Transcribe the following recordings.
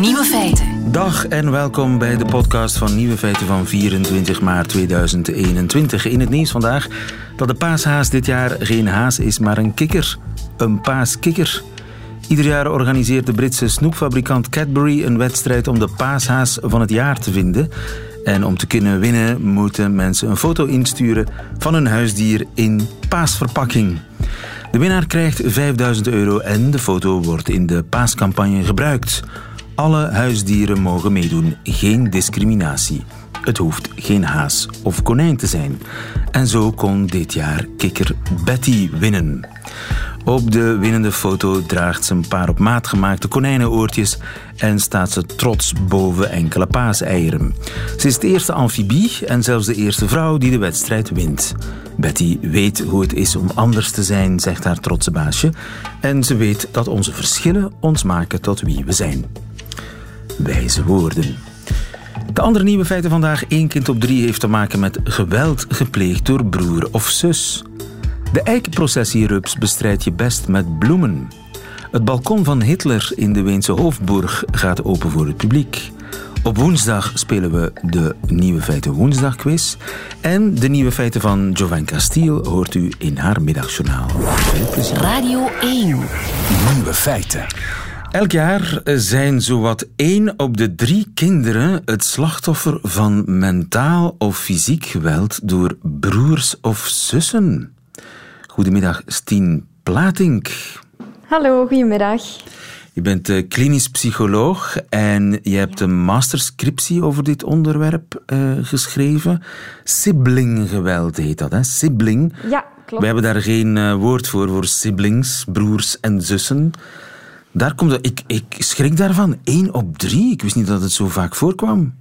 Nieuwe feiten. Dag en welkom bij de podcast van Nieuwe Feiten van 24 maart 2021. In het nieuws vandaag dat de paashaas dit jaar geen haas is, maar een kikker. Een paaskikker. Ieder jaar organiseert de Britse snoepfabrikant Cadbury een wedstrijd om de paashaas van het jaar te vinden. En om te kunnen winnen moeten mensen een foto insturen van hun huisdier in paasverpakking. De winnaar krijgt 5000 euro en de foto wordt in de paascampagne gebruikt. Alle huisdieren mogen meedoen, geen discriminatie. Het hoeft geen haas of konijn te zijn. En zo kon dit jaar kikker Betty winnen. Op de winnende foto draagt ze een paar op maat gemaakte konijnenoortjes en staat ze trots boven enkele paaseieren. Ze is de eerste amfibie en zelfs de eerste vrouw die de wedstrijd wint. Betty weet hoe het is om anders te zijn, zegt haar trotse baasje. En ze weet dat onze verschillen ons maken tot wie we zijn. Wijze woorden. De andere nieuwe feiten vandaag. één kind op drie heeft te maken met geweld gepleegd door broer of zus. De eikenprocessierups bestrijd je best met bloemen. Het balkon van Hitler in de Weense Hoofdburg gaat open voor het publiek. Op woensdag spelen we de Nieuwe Feiten Woensdagquiz. En de nieuwe feiten van Jovan Castiel hoort u in haar middagjournaal. Radio 1. Nieuwe feiten. Elk jaar zijn zowat één op de drie kinderen het slachtoffer van mentaal of fysiek geweld door broers of zussen. Goedemiddag, Stien Platink. Hallo, goedemiddag. Je bent eh, klinisch psycholoog en je hebt een masterscriptie over dit onderwerp uh, geschreven. Siblinggeweld heet dat, hè? Sibling. Ja, klopt. We hebben daar geen woord voor, voor siblings, broers en zussen. Daar komt het, ik, ik schrik daarvan. Eén op drie. Ik wist niet dat het zo vaak voorkwam.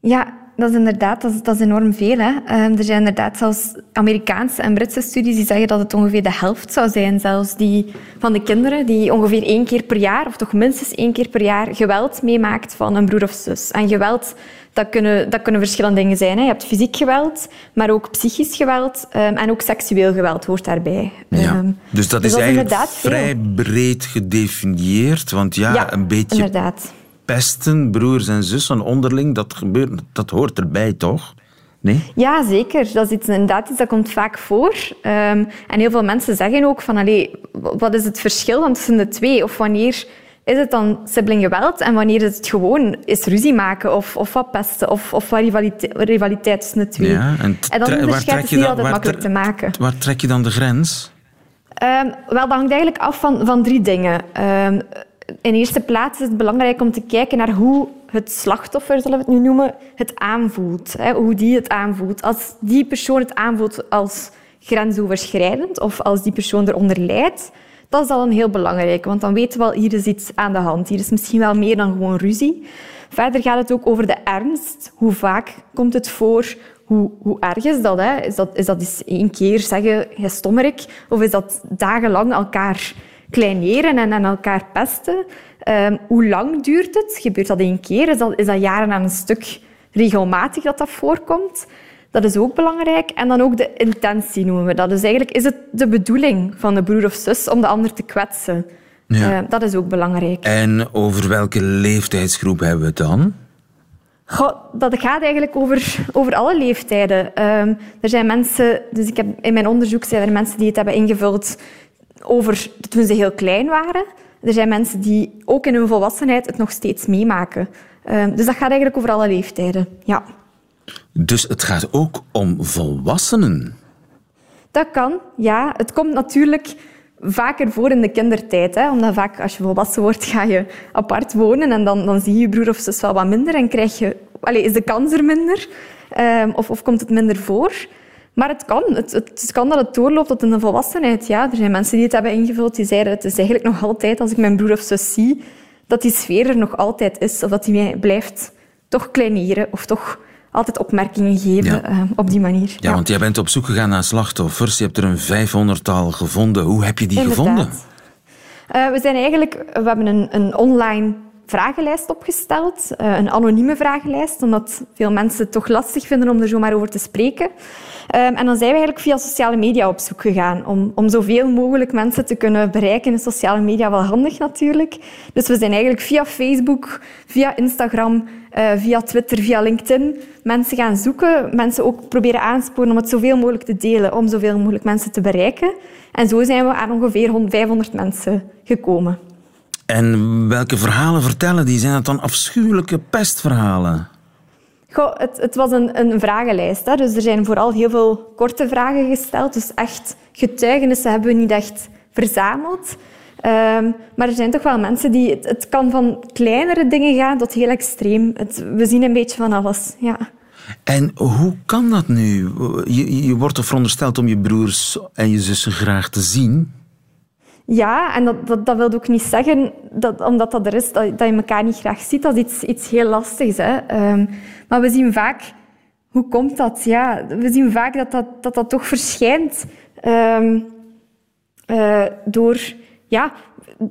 Ja, dat is inderdaad dat is, dat is enorm veel. Hè. Um, er zijn inderdaad zelfs Amerikaanse en Britse studies die zeggen dat het ongeveer de helft zou zijn zelfs die, van de kinderen die ongeveer één keer per jaar, of toch minstens één keer per jaar, geweld meemaakt van een broer of zus. En geweld, dat kunnen, dat kunnen verschillende dingen zijn. Hè. Je hebt fysiek geweld, maar ook psychisch geweld um, en ook seksueel geweld hoort daarbij. Ja. Um, dus dat dus is dat eigenlijk vrij breed gedefinieerd, want ja, ja een beetje... inderdaad pesten, broers en zussen onderling, dat, gebeurt, dat hoort erbij, toch? Nee? Ja, zeker. Dat is iets, inderdaad iets dat komt vaak voor. Um, en heel veel mensen zeggen ook van, allee, wat is het verschil dan tussen de twee? Of wanneer is het dan siblinggeweld en wanneer is het gewoon is ruzie maken of, of wat pesten of, of wat rivaliteit, rivaliteit tussen de twee? Ja, en, en dan onderscheid is niet altijd makkelijk te maken. Waar trek je dan de grens? Um, wel, dat hangt eigenlijk af van, van drie dingen. Um, in eerste plaats is het belangrijk om te kijken naar hoe het slachtoffer, zullen we het nu noemen, het aanvoelt. Hoe die het aanvoelt. Als die persoon het aanvoelt als grensoverschrijdend of als die persoon eronder lijdt, dat is al een heel belangrijk. Want dan weten we wel, hier is iets aan de hand. Hier is misschien wel meer dan gewoon ruzie. Verder gaat het ook over de ernst. Hoe vaak komt het voor? Hoe, hoe erg is dat? Hè? Is dat, is dat één keer zeggen, jij stommerik? Of is dat dagenlang elkaar kleineren en aan elkaar pesten. Um, hoe lang duurt het? Gebeurt dat één keer? Is dat, is dat jaren aan een stuk regelmatig dat dat voorkomt? Dat is ook belangrijk. En dan ook de intentie noemen we dat. Dus eigenlijk is het de bedoeling van de broer of zus om de ander te kwetsen. Ja. Uh, dat is ook belangrijk. En over welke leeftijdsgroep hebben we het dan? Goh, dat gaat eigenlijk over, over alle leeftijden. Um, er zijn mensen, dus ik heb, in mijn onderzoek zijn er mensen die het hebben ingevuld over toen ze heel klein waren. Er zijn mensen die ook in hun volwassenheid het nog steeds meemaken. Uh, dus dat gaat eigenlijk over alle leeftijden. Ja. Dus het gaat ook om volwassenen? Dat kan, ja. Het komt natuurlijk vaker voor in de kindertijd. Hè? Omdat vaak als je volwassen wordt, ga je apart wonen en dan, dan zie je je broer of zus wel wat minder en krijg je, allez, is de kans er minder um, of, of komt het minder voor. Maar het kan. Het, het, kan dat het doorloopt tot in de volwassenheid. Ja, er zijn mensen die het hebben ingevuld die zeiden het is eigenlijk nog altijd, als ik mijn broer of zus zie, dat die sfeer er nog altijd is. Of dat hij mij blijft toch kleineren of toch altijd opmerkingen geven ja. uh, op die manier. Ja, ja, want jij bent op zoek gegaan naar slachtoffers. Je hebt er een vijfhonderdtal gevonden. Hoe heb je die Inderdaad. gevonden? Uh, we zijn eigenlijk... We hebben een, een online vragenlijst opgesteld, uh, een anonieme vragenlijst, omdat veel mensen het toch lastig vinden om er zomaar over te spreken. Um, en dan zijn we eigenlijk via sociale media op zoek gegaan om, om zoveel mogelijk mensen te kunnen bereiken. In sociale media wel handig natuurlijk. Dus we zijn eigenlijk via Facebook, via Instagram, uh, via Twitter, via LinkedIn mensen gaan zoeken. Mensen ook proberen aansporen om het zoveel mogelijk te delen, om zoveel mogelijk mensen te bereiken. En zo zijn we aan ongeveer 500 mensen gekomen. En welke verhalen vertellen die? Zijn dat dan afschuwelijke pestverhalen? Goh, het, het, was een, een vragenlijst. Hè. Dus er zijn vooral heel veel korte vragen gesteld. Dus echt getuigenissen hebben we niet echt verzameld. Um, maar er zijn toch wel mensen die... Het, het, kan van kleinere dingen gaan tot heel extreem. Het, we zien een beetje van alles, ja. En hoe kan dat nu? Je, je wordt toch verondersteld om je broers en je zussen graag te zien? Ja, en dat, dat, dat wil ook niet zeggen dat omdat dat er is, dat, je elkaar niet graag ziet. Dat is iets, iets heel lastigs. Hè. Um, maar we zien vaak... Hoe komt dat? Ja, we zien vaak dat dat, dat, dat toch verschijnt um, uh, door... Ja,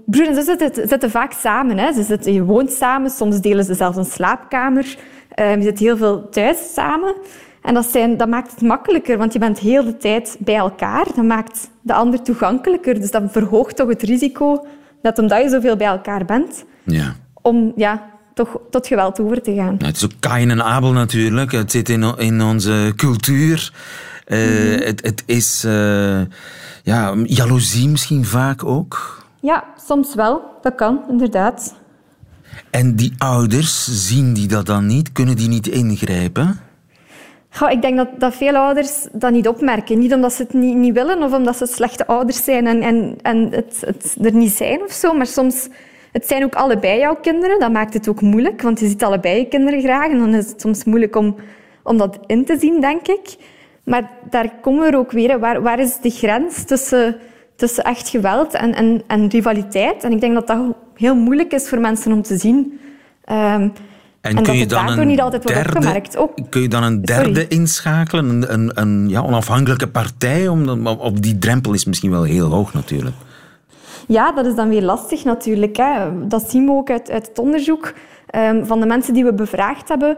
broers en zitten, zitten, vaak samen. Hè. Ze zitten, je woont samen, soms delen ze zelfs een slaapkamer. Um, je zit heel veel thuis samen. En dat, zijn, dat maakt het makkelijker, want je bent heel de tijd bij elkaar. Dat maakt de ander toegankelijker. Dus dat verhoogt toch het risico dat omdat je zoveel bij elkaar bent, ja. om ja, toch tot geweld over te gaan. het is ook Kain en Abel natuurlijk. Het zit in, in onze cultuur. Uh, mm het, het, is uh, ja, jaloezie misschien vaak ook. Ja, soms wel. Dat kan, inderdaad. En die ouders, zien die dat dan niet? Kunnen die niet ingrijpen? Goh, ik denk dat, veel ouders dat niet opmerken. Niet omdat ze het niet, willen of omdat ze slechte ouders zijn en, en, en het, het er niet zijn of zo. Maar soms het zijn ook allebei jouw kinderen. Dat maakt het ook moeilijk, want je ziet allebei je kinderen graag. En dan is het soms moeilijk om, om dat in te zien, denk ik. Maar daar komen we ook weer. Waar, waar is de grens tussen, tussen echt geweld en, en, rivaliteit? En ik denk dat dat heel moeilijk is voor mensen om te zien. Um, en, kun je dan een niet altijd derde, opgemerkt. Ook. Kun je dan een derde inschakelen, een, een, een ja, onafhankelijke partij? Om, op die drempel is misschien wel heel hoog natuurlijk. Ja, dat is dan weer lastig natuurlijk. Hè. Dat zien we ook uit, uit het onderzoek. Um, van de mensen die we bevraagd hebben,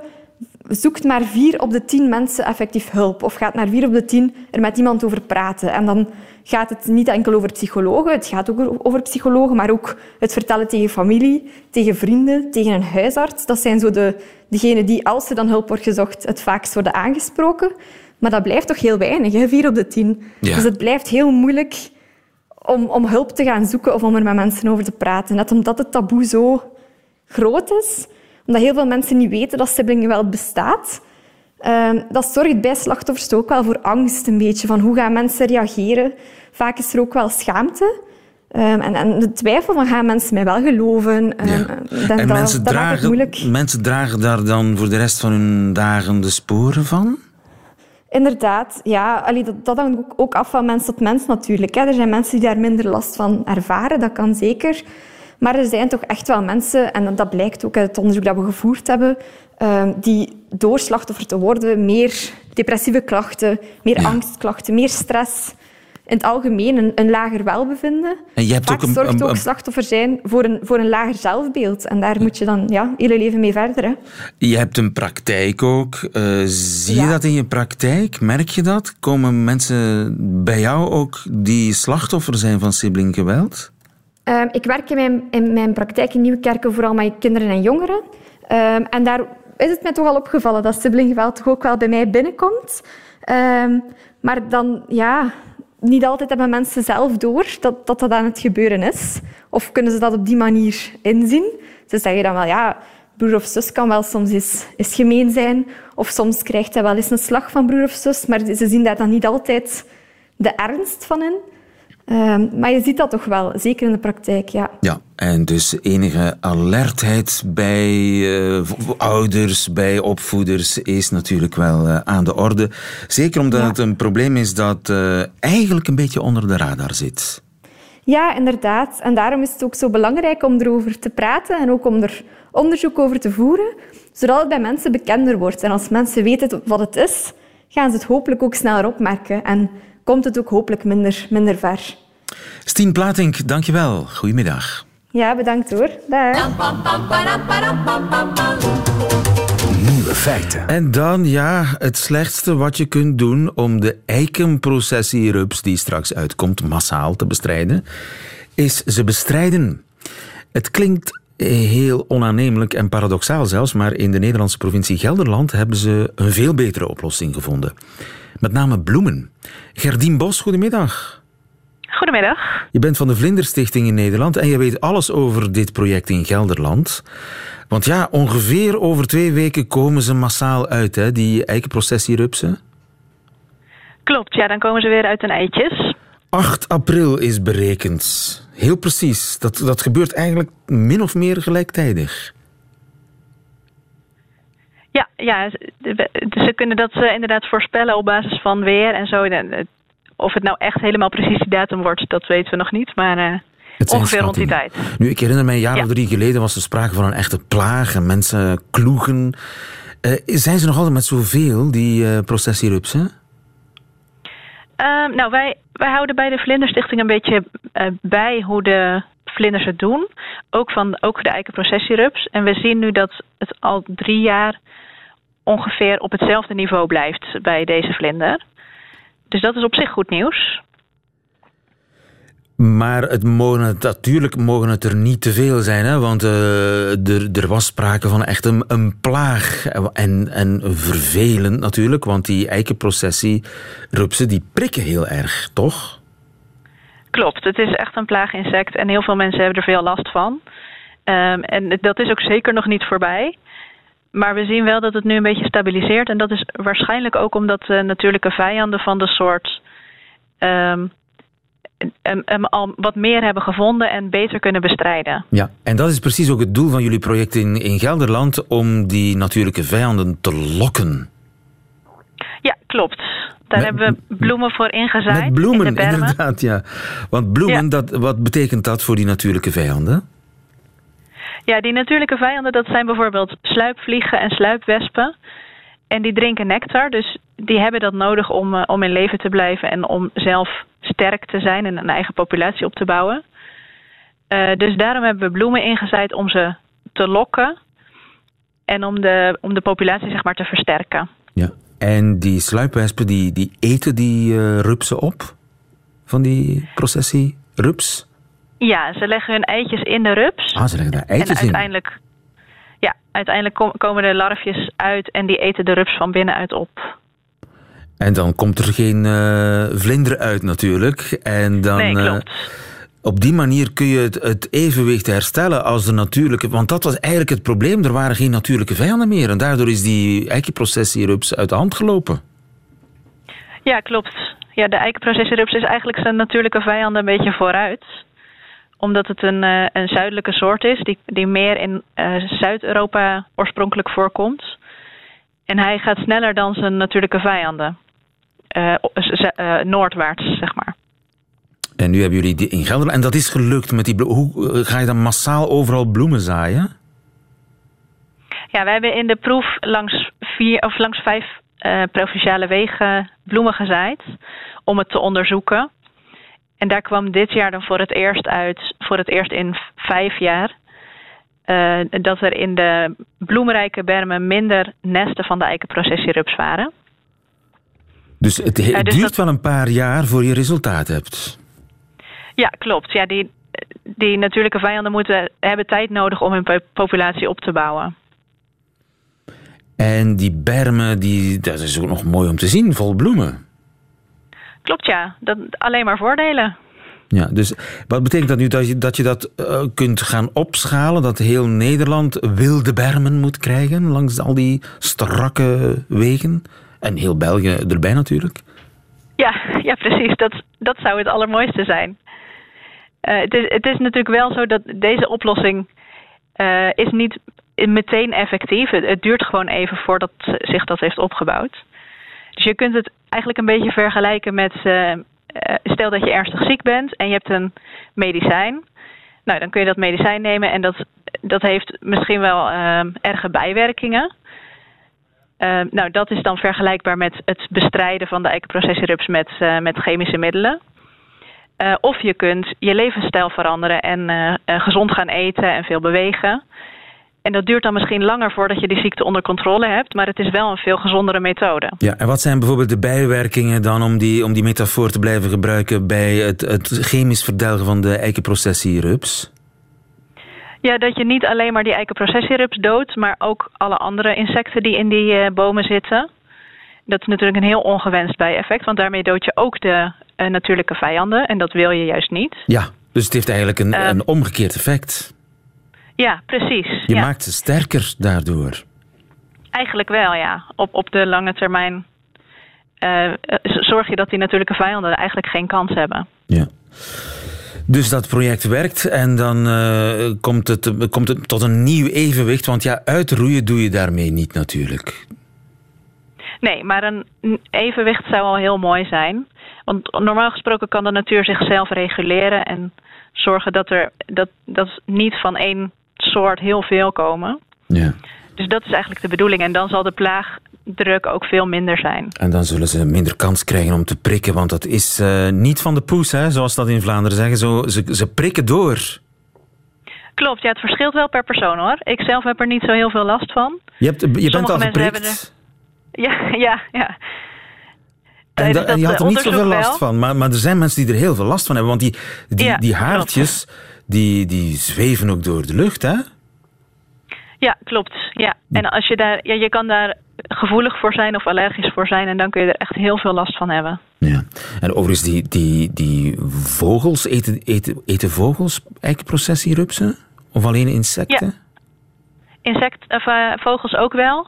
zoekt maar vier op de tien mensen effectief hulp. Of gaat maar vier op de tien er met iemand over praten. En dan gaat het niet enkel over psychologen, het gaat ook over psychologen, maar ook het vertellen tegen familie, tegen vrienden, tegen een huisarts. Dat zijn zo de, degenen die, als er dan hulp wordt gezocht, het vaakst worden aangesproken. Maar dat blijft toch heel weinig, hè? vier op de tien. Dus het blijft heel moeilijk om, om hulp te gaan zoeken of om er met mensen over te praten. Net omdat het taboe zo groot is, omdat heel veel mensen niet weten dat siblingengeweld bestaat. Uh, dat zorgt bij slachtoffers ook wel voor angst een beetje. Van hoe gaan mensen reageren? Vaak is er ook wel schaamte. Um, en, en, de twijfel van gaan mensen mij wel geloven? Um, ja. en dat, mensen, dat dragen, mensen dragen daar dan voor de rest van hun dagen de sporen van? Inderdaad, ja. Allee, dat, dat hangt ook af van mens tot mens natuurlijk. Hè. Er zijn mensen die daar minder last van ervaren, dat kan zeker. Maar er zijn toch echt wel mensen, en dat blijkt ook uit het onderzoek dat we gevoerd hebben, ehm, die door slachtoffer te worden meer depressieve klachten, meer angstklachten, meer stress, in het algemeen een, een lager welbevinden. En je hebt Vaak ook een, zorgt ook slachtoffer zijn voor een, voor een lager zelfbeeld. En daar moet je dan ja, hele leven mee verder. Hè. Je hebt een praktijk ook. Uh, zie je dat in je praktijk? Merk je dat? Komen mensen bij jou ook die slachtoffer zijn van siblinggeweld? Um, ik werk in mijn, in mijn praktijk in Nieuwekerken vooral met kinderen en jongeren. Um, en daar is het mij toch al opgevallen dat siblinggeweld toch ook wel bij mij binnenkomt. Um, maar dan, ja, niet altijd hebben mensen zelf door dat, dat dat aan het gebeuren is. Of kunnen ze dat op die manier inzien? Ze zeggen dan wel, ja, broer of zus kan wel soms eens, eens gemeen zijn. Of soms krijgt hij wel eens een slag van broer of zus. Maar ze zien daar dan niet altijd de ernst van in. Ehm, maar je ziet dat toch wel, zeker in de praktijk, ja. Ja, en dus enige alertheid bij uh, ouders, bij opvoeders is natuurlijk wel uh, aan de orde. Zeker omdat ja. het een probleem is dat uh, eigenlijk een beetje onder de radar zit. Ja, inderdaad. En daarom is het ook zo belangrijk om erover te praten en ook om er onderzoek over te voeren, zodat het bij mensen bekender wordt. En als mensen weten wat het is, gaan ze het hopelijk ook sneller opmerken. En komt het ook hopelijk minder, minder ver. Stien Platink, dankjewel. Goedemiddag. Ja, bedankt hoor. Dag. Nieuwe feiten. En dan, ja, het slechtste wat je kunt doen om de eikenprocessierups die straks uitkomt massaal te bestrijden, is ze bestrijden. Het klinkt heel onaannemelijk en paradoxaal zelfs, maar in de Nederlandse provincie Gelderland hebben ze een veel betere oplossing gevonden. Met name bloemen. Gerdien Bos, goedemiddag. Goedemiddag. Je bent van de Vlinderstichting in Nederland en je weet alles over dit project in Gelderland. Want ja, ongeveer over twee weken komen ze massaal uit, hè, die eikenprocessierupsen. Klopt, ja, dan komen ze weer uit hun eitjes. 8 april is berekend. Heel precies. Dat, dat gebeurt eigenlijk min of meer gelijktijdig. Ja, ja ze, ze kunnen dat uh, inderdaad voorspellen op basis van weer en zo. Of het nou echt helemaal precies die datum wordt, dat weten we nog niet. Maar uh, ongeveer rond die tijd. Nu, ik herinner mij een jaar ja. of drie geleden was er sprake van een echte plaag en mensen kloegen. Uh, zijn ze nog altijd met zoveel, die uh, processierupsen? nou, wij, wij houden bij de Vlinderstichting een beetje bij hoe de vlinders het doen. Ook, van, ook de eikenprocessierups. En we zien nu dat het al drie jaar ongeveer op hetzelfde niveau blijft bij deze vlinder. Dus dat is op zich goed nieuws. Maar het mogen, natuurlijk mogen het er niet te veel zijn, hè? want uh, er, er was sprake van echt een, een plaag. En, en vervelend natuurlijk, want die eikenprocessierupsen die prikken heel erg, toch? Klopt, het is echt een plaaginsect en heel veel mensen hebben er veel last van. Um, en dat is ook zeker nog niet voorbij. Maar we zien wel dat het nu een beetje stabiliseert. En dat is waarschijnlijk ook omdat de natuurlijke vijanden van de soort um, um, al wat meer hebben gevonden en beter kunnen bestrijden. Ja, en dat is precies ook het doel van jullie project in, in Gelderland, om die natuurlijke vijanden te lokken. Ja, klopt. Daar met, hebben we bloemen voor ingezaaid. Met bloemen, in de inderdaad, ja. Want bloemen, ja. dat, wat betekent dat voor die natuurlijke vijanden? Ja, die natuurlijke vijanden, dat zijn bijvoorbeeld sluipvliegen en sluipwespen. En die drinken nectar, dus die hebben dat nodig om, uh, om in leven te blijven en om zelf sterk te zijn en een eigen populatie op te bouwen. Uh, dus daarom hebben we bloemen ingezaaid om ze te lokken en om de, om de populatie zeg maar te versterken. Ja, en die sluipwespen die, die eten die uh, rupsen op van die processie rups? Ja, ze leggen hun eitjes in de rups. Ah, ze leggen daar eitjes en uiteindelijk, in? Ja, uiteindelijk kom, komen de larfjes uit en die eten de rups van binnenuit op. En dan komt er geen uh, vlinder uit natuurlijk. En dan, nee, klopt. Uh, op die manier kun je het, het, evenwicht herstellen als de natuurlijke... Want dat was eigenlijk het probleem. Er waren geen natuurlijke vijanden meer. En daardoor is die eikenprocessierups uit de hand gelopen. Ja, klopt. Ja, de eikenprocessierups is eigenlijk zijn natuurlijke vijanden een beetje vooruit omdat het een, uh, een zuidelijke soort is, die, die meer in uh, Zuid-Europa oorspronkelijk voorkomt. En hij gaat sneller dan zijn natuurlijke vijanden. Uh, noordwaarts, zeg maar. En nu hebben jullie die in Gelderland. En dat is gelukt met die bloemen. Hoe ga je dan massaal overal bloemen zaaien? Ja, we hebben in de proef langs, vier, of langs vijf provinciale wegen bloemen gezaaid. Om het te onderzoeken. En daar kwam dit jaar dan voor het eerst uit, voor het eerst in vijf jaar, uh, dat er in de bloemrijke bermen minder nesten van de eikenprocessierups waren. Dus het, het uh, dus duurt dat... wel een paar jaar voor je resultaat hebt? Ja, klopt. Ja, die, die natuurlijke vijanden moeten, hebben tijd nodig om hun populatie op te bouwen. En die bermen, die, dat is ook nog mooi om te zien, vol bloemen. Klopt, ja. Dat, alleen maar voordelen. Ja, dus wat betekent dat nu dat je dat, je dat uh, kunt gaan opschalen? Dat heel Nederland wilde bermen moet krijgen langs al die strakke wegen? En heel België erbij natuurlijk? Ja, ja precies. Dat, dat zou het allermooiste zijn. Uh, het, is, het is natuurlijk wel zo dat deze oplossing uh, is niet meteen effectief. Het, het duurt gewoon even voordat zich dat heeft opgebouwd. Dus je kunt het eigenlijk een beetje vergelijken met... Uh, stel dat je ernstig ziek bent en je hebt een medicijn. Nou, dan kun je dat medicijn nemen en dat, dat heeft misschien wel uh, erge bijwerkingen. Nou, dat is dan vergelijkbaar met het bestrijden van de eikenprocessierups met, met chemische middelen. Eh, of je kunt je levensstijl veranderen en eh, eh, gezond gaan eten en veel bewegen. En dat duurt dan misschien langer voordat je die ziekte onder controle hebt, maar het is wel een veel gezondere methode. Ja, en wat zijn bijvoorbeeld de bijwerkingen dan, om die, om die metafoor te blijven gebruiken, bij het, het chemisch verdelgen van de eikenprocessierups? Ja, dat je niet alleen maar die eikenprocessierups doodt, maar ook alle andere insecten die in die uh, bomen zitten. Dat is natuurlijk een heel ongewenst bijeffect, want daarmee dood je ook de uh, natuurlijke vijanden en dat wil je juist niet. Ja, dus het heeft eigenlijk een, uh, een omgekeerd effect. Ja, precies. Je ja. maakt ze sterker daardoor. Eigenlijk wel, ja. Op, op de lange termijn uh, zorg je dat die natuurlijke vijanden eigenlijk geen kans hebben. Ja. Dus dat project werkt en dan uh, komt, het, komt het tot een nieuw evenwicht. Want ja, uitroeien doe je daarmee niet natuurlijk. Nee, maar een evenwicht zou al heel mooi zijn. Want normaal gesproken kan de natuur zichzelf reguleren en zorgen dat er dat, dat niet van één soort heel veel komen. Ja. Dus dat is eigenlijk de bedoeling. En dan zal de plaagdruk ook veel minder zijn. En dan zullen ze minder kans krijgen om te prikken, want dat is uh, niet van de poes, hè, zoals dat in Vlaanderen zeggen. Zo, ze, ze prikken door. Klopt, ja, het verschilt wel per persoon hoor. Ik zelf heb er niet zo heel veel last van. Je, hebt, je bent al geprikt? Er... Ja, ja, ja. En, da, en, je had er niet zoveel last wel. van, maar, maar er zijn mensen die er heel veel last van hebben. Want die, die, ja, die haartjes, die, die zweven ook door de lucht, hè? Ja, klopt. Ja. En als je, daar, ja, je kan daar gevoelig voor zijn of allergisch voor zijn... en dan kun je er echt heel veel last van hebben. Ja. En overigens, die, die, die vogels, eten, eten, eten vogels eikenprocessierupsen? Of alleen insecten? Ja. Insect, of, uh, vogels ook wel.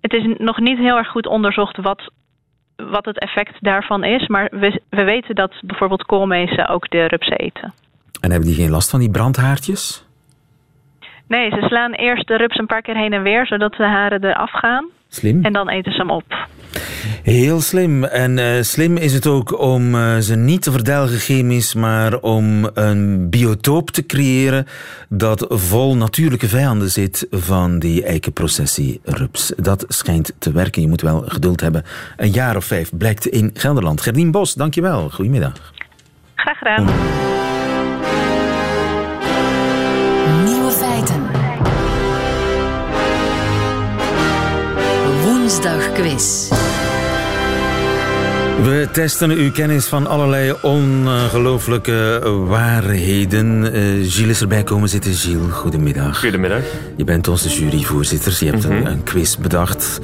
Het is nog niet heel erg goed onderzocht wat wat het effect daarvan is. Maar we, we weten dat bijvoorbeeld koolmezen ook de rupsen eten. En hebben die geen last van die brandhaartjes? Nee, ze slaan eerst de rups een paar keer heen en weer, zodat de haren eraf gaan. Slim. En dan eten ze hem op. Heel slim. En uh, slim is het ook om uh, ze niet te verdelgen chemisch, maar om een biotoop te creëren dat vol natuurlijke vijanden zit van die eikenprocessierups. Dat schijnt te werken. Je moet wel geduld hebben. Een jaar of vijf blijkt in Gelderland. Gerdien Bos, dankjewel. Goedemiddag. Graag gedaan. Woensdagquiz. We testen uw kennis van allerlei ongelooflijke waarheden. Uh, Gilles is erbij komen zitten. Gilles, goedemiddag. Goedemiddag. Je bent onze juryvoorzitter. Je hebt mm -hmm. een, een, quiz bedacht.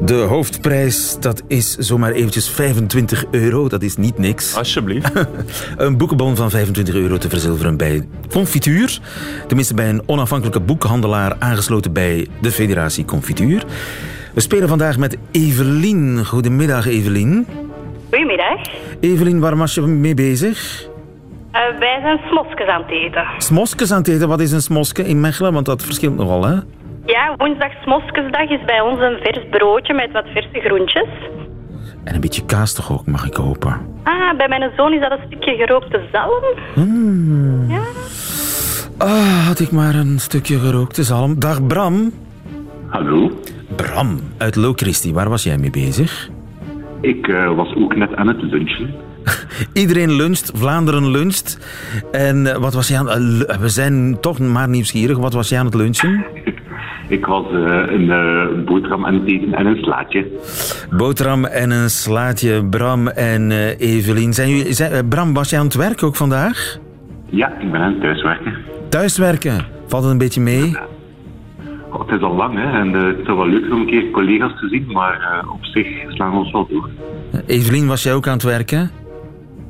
De hoofdprijs, dat is zomaar eventjes 25 euro. Dat is niet niks. Alsjeblieft. een boekenbon van 25 euro te verzilveren bij Confituur. Tenminste bij een onafhankelijke boekhandelaar aangesloten bij de Federatie Confituur. We spelen vandaag met Evelien. Goedemiddag, Evelien. Goedemiddag. Evelien, waar was je mee bezig? Uh, wij zijn smoskes aan het eten. Smoskes aan het eten? Wat is een smoske in Mechelen? Want dat verschilt nogal, hè? Ja, woensdag smoskesdag is bij ons een vers broodje met wat verse groentjes. En een beetje kaas toch ook, mag ik hopen? Ah, bij mijn zoon is dat een stukje gerookte zalm. Mm. Ja. Ah, had ik maar een stukje gerookte zalm. Dag Bram. Hallo. Bram, uit Locristi, waar was jij mee bezig? Ik uh, was ook net aan het lunchen. Iedereen luncht, Vlaanderen luncht. En uh, wat was jij aan uh, We zijn toch maar nieuwsgierig. Wat was jij aan het lunchen? Ik was een boterham aan het eten en een slaatje. Boterham en een slaatje, Bram en Evelien. Zijn jullie, zijn, Bram, was jij aan het werk ook vandaag? Ja, ik ben aan het thuiswerken. Thuiswerken? Valt het een beetje mee? Ja. Het is al lang hè, en uh, het is wel leuk om een keer collega's te zien, maar uh, op zich slaan we ons wel door. Evelien, was jij ook aan het werken?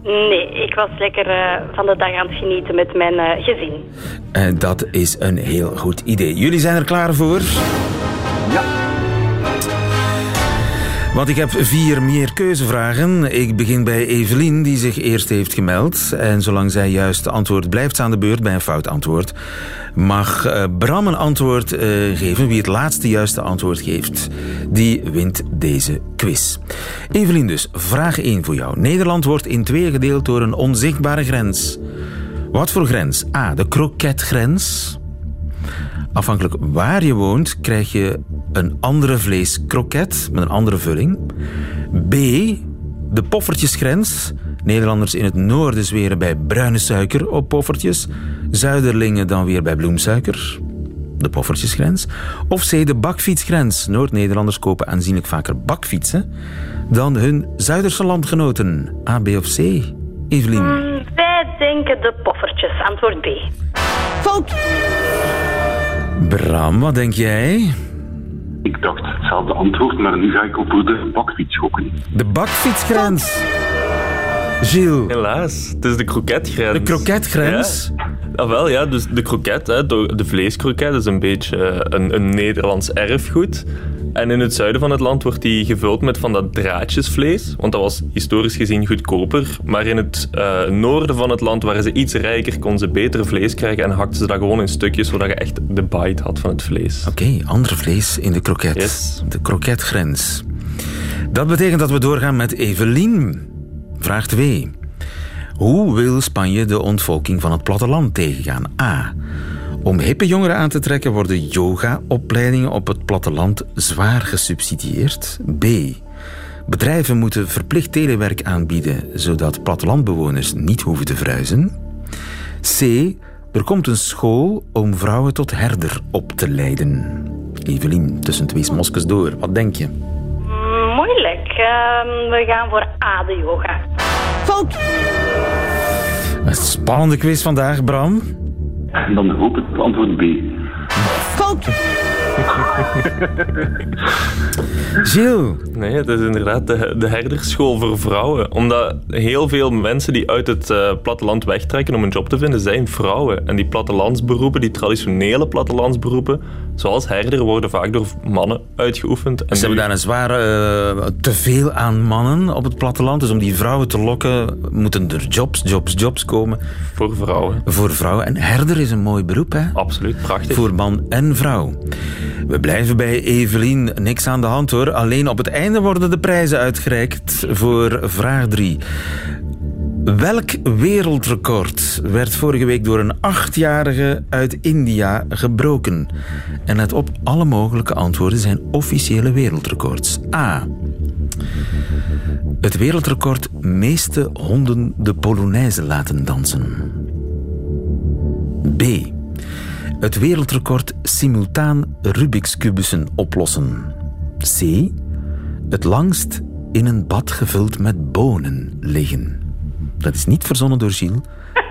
Nee, ik was lekker uh, van de dag aan het genieten met mijn gezin. dat is een heel goed idee. Jullie zijn er klaar voor? Ja. Want ik heb vier meer keuzevragen. Ik begin bij Evelien, die zich eerst heeft gemeld. En zolang zij juist antwoord blijft aan de beurt bij een fout antwoord, mag uh, Bram een antwoord uh, geven. Wie het laatste juiste antwoord geeft, die wint deze quiz. Evelien dus, vraag 1 voor jou. Nederland wordt in twee gedeeld door een onzichtbare grens. Wat voor grens? A. De kroketgrens. Afhankelijk waar je woont, krijg je een andere vleeskroket met een andere vulling. B. De poffertjesgrens. Nederlanders in het noorden zweren bij bruine suiker op poffertjes. Zuiderlingen dan weer bij bloemsuiker. De poffertjesgrens. Of C, de bakfietsgrens. Noord-Nederlanders kopen aanzienlijk vaker bakfietsen dan hun Zuiderse landgenoten. A, B of C? Evelien. Mm, Wij denken de poffertjes. Antwoord B. Bram, wat denk jij? Ik dacht hetzelfde antwoord, maar nu ga ik op de bakfiets gokken. De bakfietsgrens. Gilles. Helaas, het is de kroketgrens. De kroketgrens. Ja. Ah, wel, ja, dus de kroket, hè, de de vleeskroket, is een beetje eh, een, een Nederlands erfgoed. En in het zuiden van het land wordt die gevuld met van dat draadjesvlees, want dat was historisch gezien goedkoper. Maar in het eh, noorden van het land waren ze iets rijker, konden ze beter vlees krijgen en hakten ze dat gewoon in stukjes, zodat je echt de bite had van het vlees. Oké, ander vlees in de kroket. Yes. De kroketgrens. Dat betekent dat we doorgaan met Evelien. Vraag 2. Hoe wil Spanje de ontvolking van het platteland tegengaan? A. Om hippe jongeren aan te trekken worden yoga-opleidingen op het platteland zwaar gesubsidieerd. B. Bedrijven moeten verplicht telewerk aanbieden, zodat plattelandbewoners niet hoeven te verhuizen. C. Er komt een school om vrouwen tot herder op te leiden. Evelien, tussen twee smoskes door. Wat denk je? Moeilijk. Ehm, we gaan voor A, de yoga. Een spannende quiz vandaag, Bram. En dan hoop ik antwoord B. Gilles. Nee, het is inderdaad de, de herdersschool voor vrouwen. Omdat heel veel mensen die uit het eh, platteland wegtrekken om een job te vinden, zijn vrouwen. En die plattelandsberoepen, die traditionele plattelandsberoepen, zoals herder, worden vaak door mannen uitgeoefend. En Ze hebben daar een zware eh, teveel aan mannen op het platteland. Dus om die vrouwen te lokken, moeten er jobs, jobs, jobs komen Voor vrouwen. voor vrouwen. En herder is een mooi beroep, hè? Absoluut, prachtig. Voor man en vrouw. We blijven bij Evelien. Niks aan de hand hoor. Alleen op het einde worden de prijzen uitgereikt voor vraag 3. Welk wereldrecord werd vorige week door een achtjarige uit India gebroken? En let op, alle mogelijke antwoorden zijn officiële wereldrecords. A. Het wereldrecord meeste honden de Polonaise laten dansen. B. Het wereldrecord simultaan Rubik's kubussen oplossen. C. Het langst in een bad gevuld met bonen liggen. Dat is niet verzonnen door Gilles.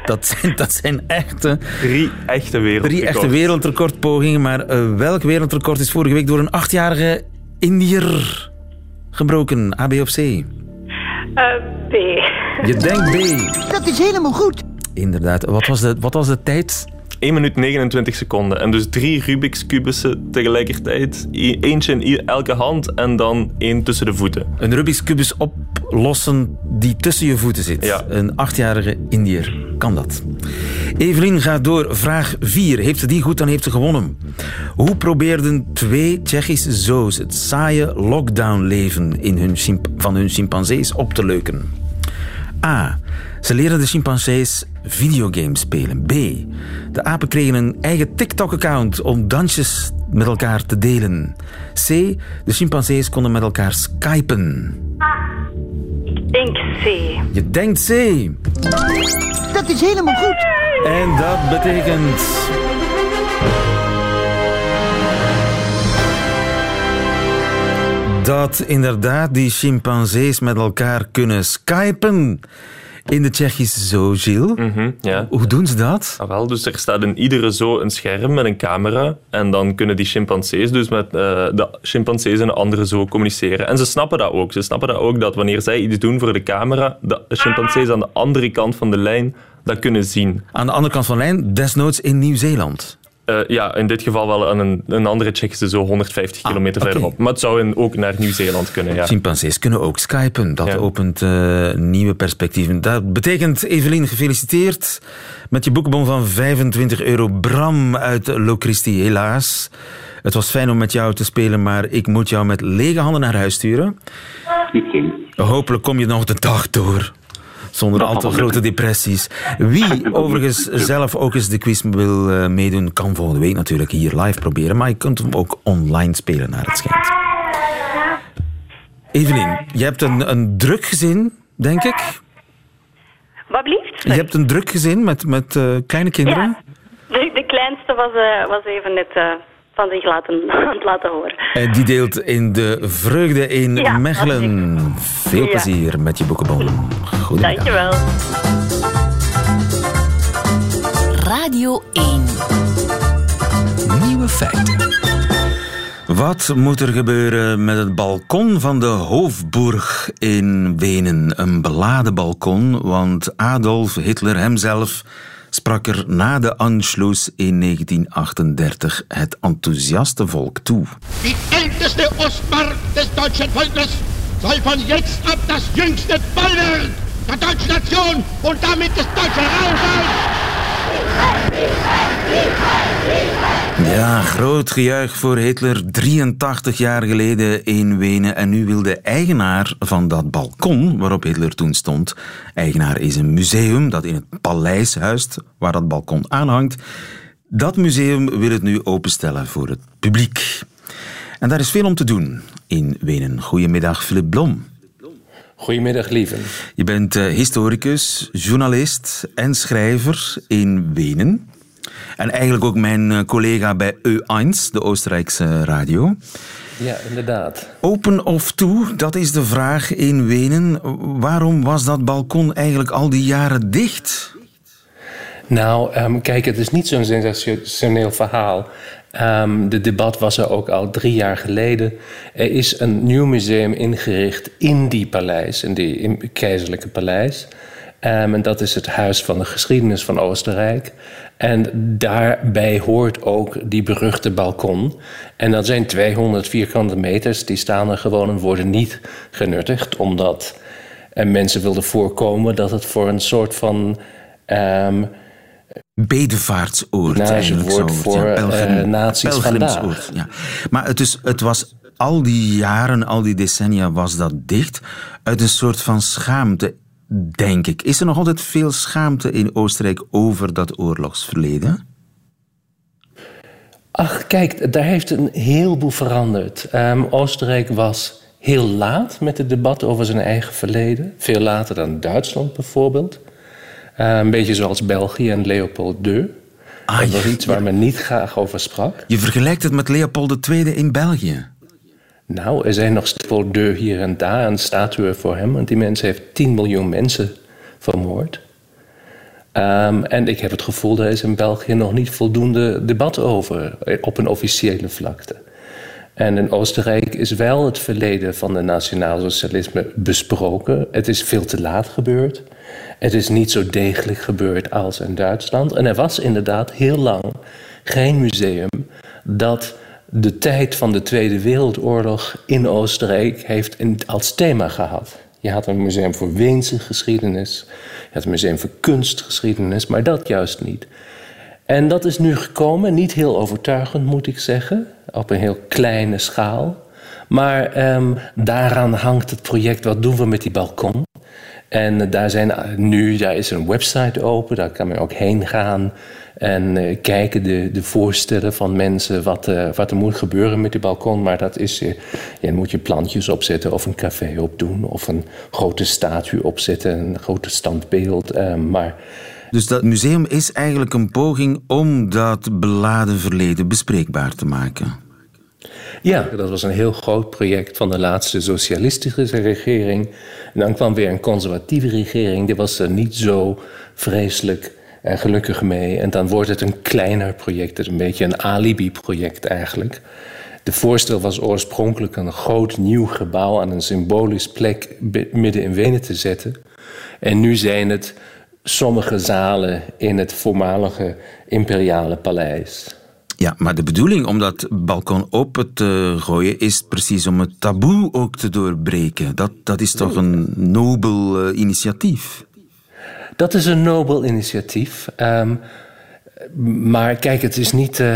Dat zijn, dat zijn echte, Drie echte wereldrecords. drie echte wereldrecordpogingen. Maar eh, welk wereldrecord is vorige week door een achtjarige Indiër gebroken? A, B of C? Eh, B. Je denkt B. Dat is helemaal goed. Inderdaad. Wat was de, wat was de tijd? 1 minuut 29 seconden. En dus drie Rubik's kubussen tegelijkertijd. Eentje in elke hand en dan één tussen de voeten. Een Rubik's kubus oplossen die tussen je voeten zit. Ja. Een achtjarige Indiër kan dat. Evelien gaat door. Vraag 4. Heeft ze die goed, dan heeft ze gewonnen. Hoe probeerden twee Tsjechische zoos het saaie lockdown-leven in hun van hun chimpansees op te leuken? A. Ze leren de chimpansees videogames spelen. B. De apen kregen een eigen TikTok-account om dansjes met elkaar te delen. C. De chimpansees konden met elkaar skypen. Ik denk C. Je denkt C. Dat is helemaal goed. En dat betekent... Dat inderdaad die chimpansees met elkaar kunnen skypen in de Tsjechische zoo, Gilles. Mhm, ja. Hoe doen ze dat? Ah, wel, dus er staat in iedere zo een scherm met een camera. En dan kunnen die chimpansees dus met eh, de chimpansees en de andere zo communiceren. En ze snappen dat ook. Ze snappen dat ook dat wanneer zij iets doen voor de camera, de chimpansees aan de andere kant van de lijn dat kunnen zien. Aan de andere kant van de lijn, desnoods in Nieuw-Zeeland. Eh, ja, in dit geval wel aan een, een andere Tsjechische zo 150 kilometer Ah, oké. verderop. Maar het zou in, ook naar Nieuw-Zeeland kunnen, ja. Chimpansees kunnen ook skypen. Dat Ja. opent eh, nieuwe perspectieven. Dat betekent, Evelien, gefeliciteerd met je boekenbon van 25 euro. Bram uit Locristi, helaas. Het was fijn om met jou te spelen, maar ik moet jou met lege handen naar huis sturen. Hopelijk kom je nog de dag door. Zonder al te grote depressies. Wie overigens zelf ook eens de quiz wil eh, meedoen, kan volgende week natuurlijk hier live proberen. Maar je kunt hem ook online spelen, naar het schijnt. Evelien, je hebt een, een druk gezin, denk ik. Wat blieft? Je hebt een druk gezin met, met eh, kleine kinderen? Ja, de, de kleinste was, eh, was even net eh, van zich laten, aan het laten horen. En die deelt in de vreugde in Ja, Mechelen. Veel Ja. plezier met je boekenbon. Goedemiddag. Dankjewel. Radio 1. Nieuwe feiten. Wat moet er gebeuren met het balkon van de Hoofdburg in Wenen? Een beladen balkon, want Adolf Hitler hemzelf sprak er na de Anschluss in 1938 het enthousiaste volk toe. Die älteste Ostmark des deutschen Volkes soll von jetzt ab das jüngste Bollwerk der deutschen Nation und damit des deutschen sein. Ja, groot gejuich voor Hitler 83 jaar geleden in Wenen. En nu wil de eigenaar van dat balkon waarop Hitler toen stond. Eigenaar is een museum dat in het paleis huist waar dat balkon aanhangt. Dat museum wil het nu openstellen voor het publiek. En daar is veel om te doen in Wenen. Goedemiddag, Philip Blom. Goedemiddag, lieve. Je bent eh, historicus, journalist en schrijver in Wenen. En eigenlijk ook mijn eh, collega bij E1, de Oostenrijkse radio. Ja, inderdaad. Open of toe, dat is de vraag in Wenen. Waarom was dat balkon eigenlijk al die jaren dicht? Nou, ehm, kijk, het is niet zo'n sensationeel verhaal. Ehm, de debat was er ook al drie jaar geleden. Er is een nieuw museum ingericht in die paleis, in die keizerlijke paleis. Ehm, en dat is het Huis van de Geschiedenis van Oostenrijk. En daarbij hoort ook die beruchte balkon. En dat zijn 200 vierkante meters, die staan er gewoon en worden niet genuttigd, omdat eh, mensen wilden voorkomen dat het voor een soort van. ehm, Bedevaartsoord eigenlijk woord zo. voor, eh, nazi's pelgrimsoord, Ja. Maar het, is, het was al die jaren, al die decennia was dat dicht uit een soort van schaamte, denk ik. Is er nog altijd veel schaamte in Oostenrijk over dat oorlogsverleden? Ach, kijk, daar heeft een heleboel veranderd. Ehm, Oostenrijk was heel laat met het debat over zijn eigen verleden. Veel later dan Duitsland bijvoorbeeld. Eh, een beetje zoals België en Leopold II. dat was iets waar men niet graag over sprak. Je vergelijkt het met Leopold II in België. Nou, er zijn nog Leopold II hier en daar een statue voor hem. Want die mens heeft 10 miljoen mensen vermoord. Ehm, en ik heb het gevoel, er is in België nog niet voldoende debat over eh, op een officiële vlakte. En in Oostenrijk is wel het verleden van de nationaalsocialisme besproken. Het is veel te laat gebeurd. Het is niet zo degelijk gebeurd als in Duitsland. En er was inderdaad heel lang geen museum dat de tijd van de Tweede Wereldoorlog in Oostenrijk heeft als thema gehad. Je had een museum voor Weense geschiedenis, je had een museum voor kunstgeschiedenis, maar dat juist niet. En dat is nu gekomen, niet heel overtuigend moet ik zeggen, op een heel kleine schaal. Maar ehm, daaraan hangt het project Wat doen we met die balkon? En daar zijn eh, nu, daar is een website open, daar kan men ook heen gaan en eh, kijken de, de voorstellen van mensen wat, eh, wat er moet gebeuren met die balkon. Maar dat is, eh, dan moet je plantjes opzetten of een café opdoen of een grote statue opzetten, een grote standbeeld. eh, maar Dus dat museum is eigenlijk een poging om dat beladen verleden bespreekbaar te maken. Ja, dat was een heel groot project van de laatste socialistische regering. En dan kwam weer een conservatieve regering. Die was er niet zo vreselijk en gelukkig mee. En dan wordt het een kleiner project. Een beetje een alibi-project eigenlijk. De voorstel was oorspronkelijk een groot nieuw gebouw aan een symbolisch plek midden in Wenen te zetten. En nu zijn het sommige zalen in het voormalige imperiale paleis. Ja, maar de bedoeling om dat balkon open te gooien is precies om het taboe ook te doorbreken. Dat, dat is toch een nobel eh, initiatief? Dat is een nobel initiatief. Ehm, maar kijk, het is niet. eh,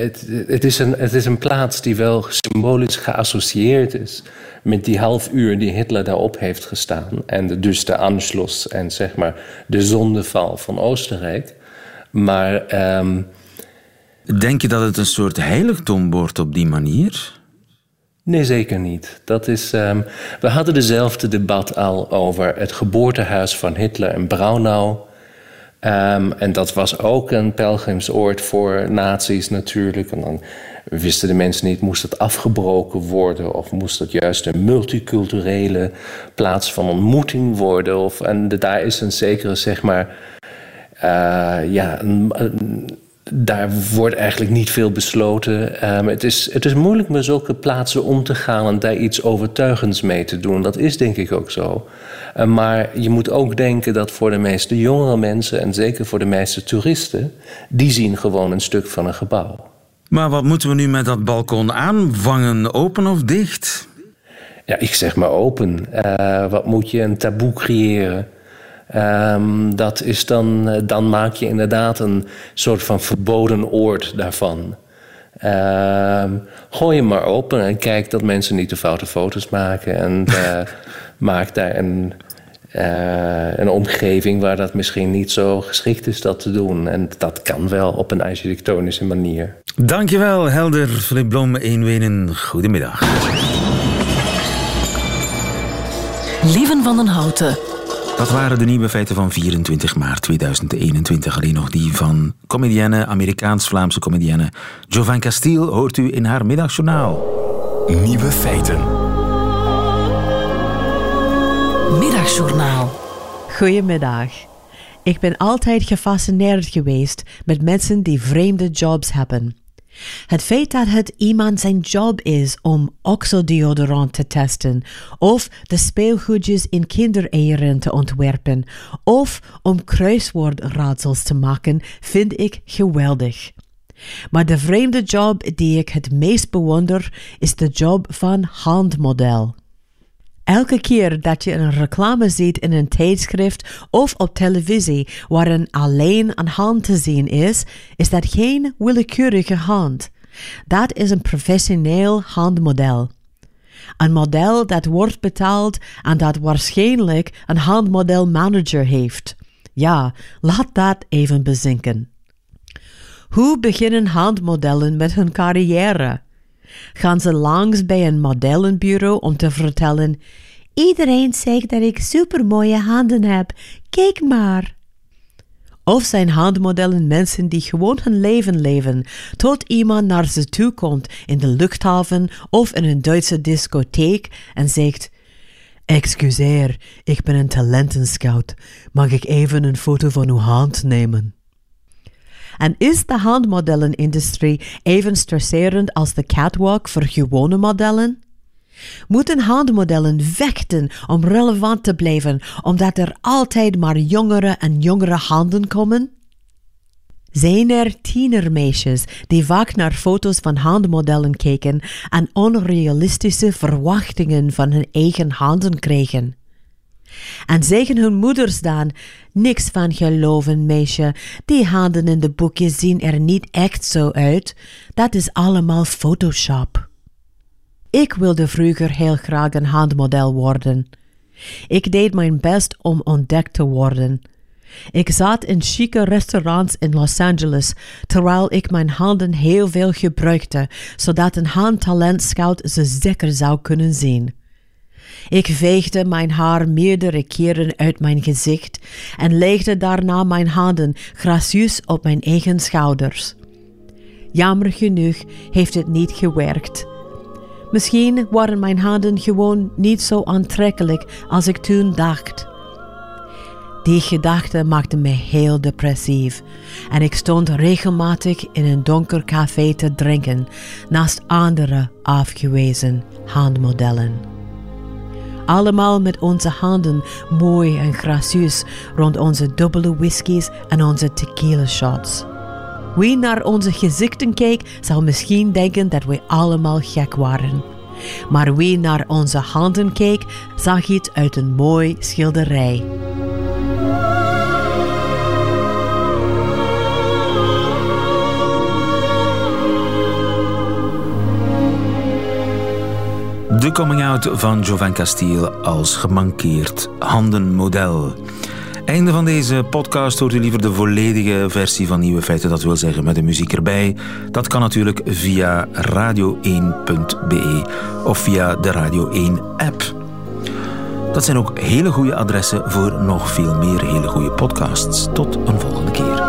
het, het, is een, het is een plaats die wel symbolisch geassocieerd is met die half uur die Hitler daarop heeft gestaan. En de, dus de Anschluss en zeg maar de zondeval van Oostenrijk. Maar. ehm, Denk je dat het een soort heiligdom wordt op die manier? Nee, zeker niet. Dat is, ehm, we hadden dezelfde debat al over het geboortehuis van Hitler in Braunau. Ehm, en dat was ook een pelgrimsoord voor nazi's natuurlijk. En dan wisten de mensen niet, moest het afgebroken worden... of moest het juist een multiculturele plaats van ontmoeting worden? Of, en daar is een zekere, zeg maar... Uh, ja, daar wordt eigenlijk niet veel besloten. Um, het, is, het is moeilijk met zulke plaatsen om te gaan en daar iets overtuigends mee te doen. Dat is denk ik ook zo. Uh, maar je moet ook denken dat voor de meeste jongere mensen en zeker voor de meeste toeristen, die zien gewoon een stuk van een gebouw. Maar wat moeten we nu met dat balkon aanvangen? Open of dicht? Ja, ik zeg maar open. Uh, wat moet je een taboe creëren? Um, dat is dan, eh, dan maak je inderdaad een soort van verboden oord daarvan. Um, gooi je maar open en kijk dat mensen niet te foute foto's maken. En uh, maak daar een, uh, een omgeving waar dat misschien niet zo geschikt is dat te doen. En dat kan wel op een architectonische manier. Dankjewel, Helder Flip Blom, Eenwenen. Goedemiddag. Lieven van den Houten. Dat waren de nieuwe feiten van 24 maart 2021. Alleen nog die van comedienne, Amerikaans-Vlaamse comedienne Jovan Castiel hoort u in haar middagjournaal. Nieuwe feiten. Middagjournaal. Goedemiddag. Ik ben altijd gefascineerd geweest met mensen die vreemde jobs hebben. Het feit dat het iemand zijn job is om oxodeodorant te testen, of de speelgoedjes in kindereieren te ontwerpen, of om kruiswoordraadsels te maken, vind ik geweldig. Maar de vreemde job die ik het meest bewonder is de job van handmodel. Elke keer dat je een reclame ziet in een tijdschrift of op televisie waarin alleen een hand te zien is, is dat geen willekeurige hand. Dat is een professioneel handmodel. Een model dat wordt betaald en dat waarschijnlijk een handmodelmanager heeft. Ja, laat dat even bezinken. Hoe beginnen handmodellen met hun carrière? Gaan ze langs bij een modellenbureau om te vertellen: Iedereen zegt dat ik supermooie handen heb, kijk maar. Of zijn handmodellen mensen die gewoon hun leven leven, tot iemand naar ze toe komt in de luchthaven of in een Duitse discotheek en zegt: Excuseer, ik ben een talentenscout. Mag ik even een foto van uw hand nemen? En is de handmodellenindustrie even stresserend als de catwalk voor gewone modellen? Moeten handmodellen vechten om relevant te blijven, omdat er altijd maar jongere en jongere handen komen? Zijn er tienermeisjes die vaak naar foto's van handmodellen kijken en onrealistische verwachtingen van hun eigen handen krijgen? En zeggen hun moeders dan: Niks van geloven, meisje. Die handen in de boekjes zien er niet echt zo uit. Dat is allemaal Photoshop. Ik wilde vroeger heel graag een handmodel worden. Ik deed mijn best om ontdekt te worden. Ik zat in chique restaurants in Los Angeles, terwijl ik mijn handen heel veel gebruikte, zodat een handtalentscout ze zeker zou kunnen zien. Ik veegde mijn haar meerdere keren uit mijn gezicht en legde daarna mijn handen gracieus op mijn eigen schouders. Jammer genoeg heeft het niet gewerkt. Misschien waren mijn handen gewoon niet zo aantrekkelijk als ik toen dacht. Die gedachte maakte me heel depressief en ik stond regelmatig in een donker café te drinken naast andere afgewezen handmodellen allemaal met onze handen mooi en gracieus rond onze dubbele whiskies en onze tequila shots. Wie naar onze gezichten kijkt, zal misschien denken dat we allemaal gek waren. Maar wie naar onze handen keek, zag iets uit een mooi schilderij. De coming-out van Jovan Castiel als gemankeerd handenmodel. Einde van deze podcast hoort u liever de volledige versie van Nieuwe Feiten, dat wil zeggen met de muziek erbij. Dat kan natuurlijk via radio1.be of via de Radio 1 app. Dat zijn ook hele goede adressen voor nog veel meer hele goede podcasts. Tot een volgende keer.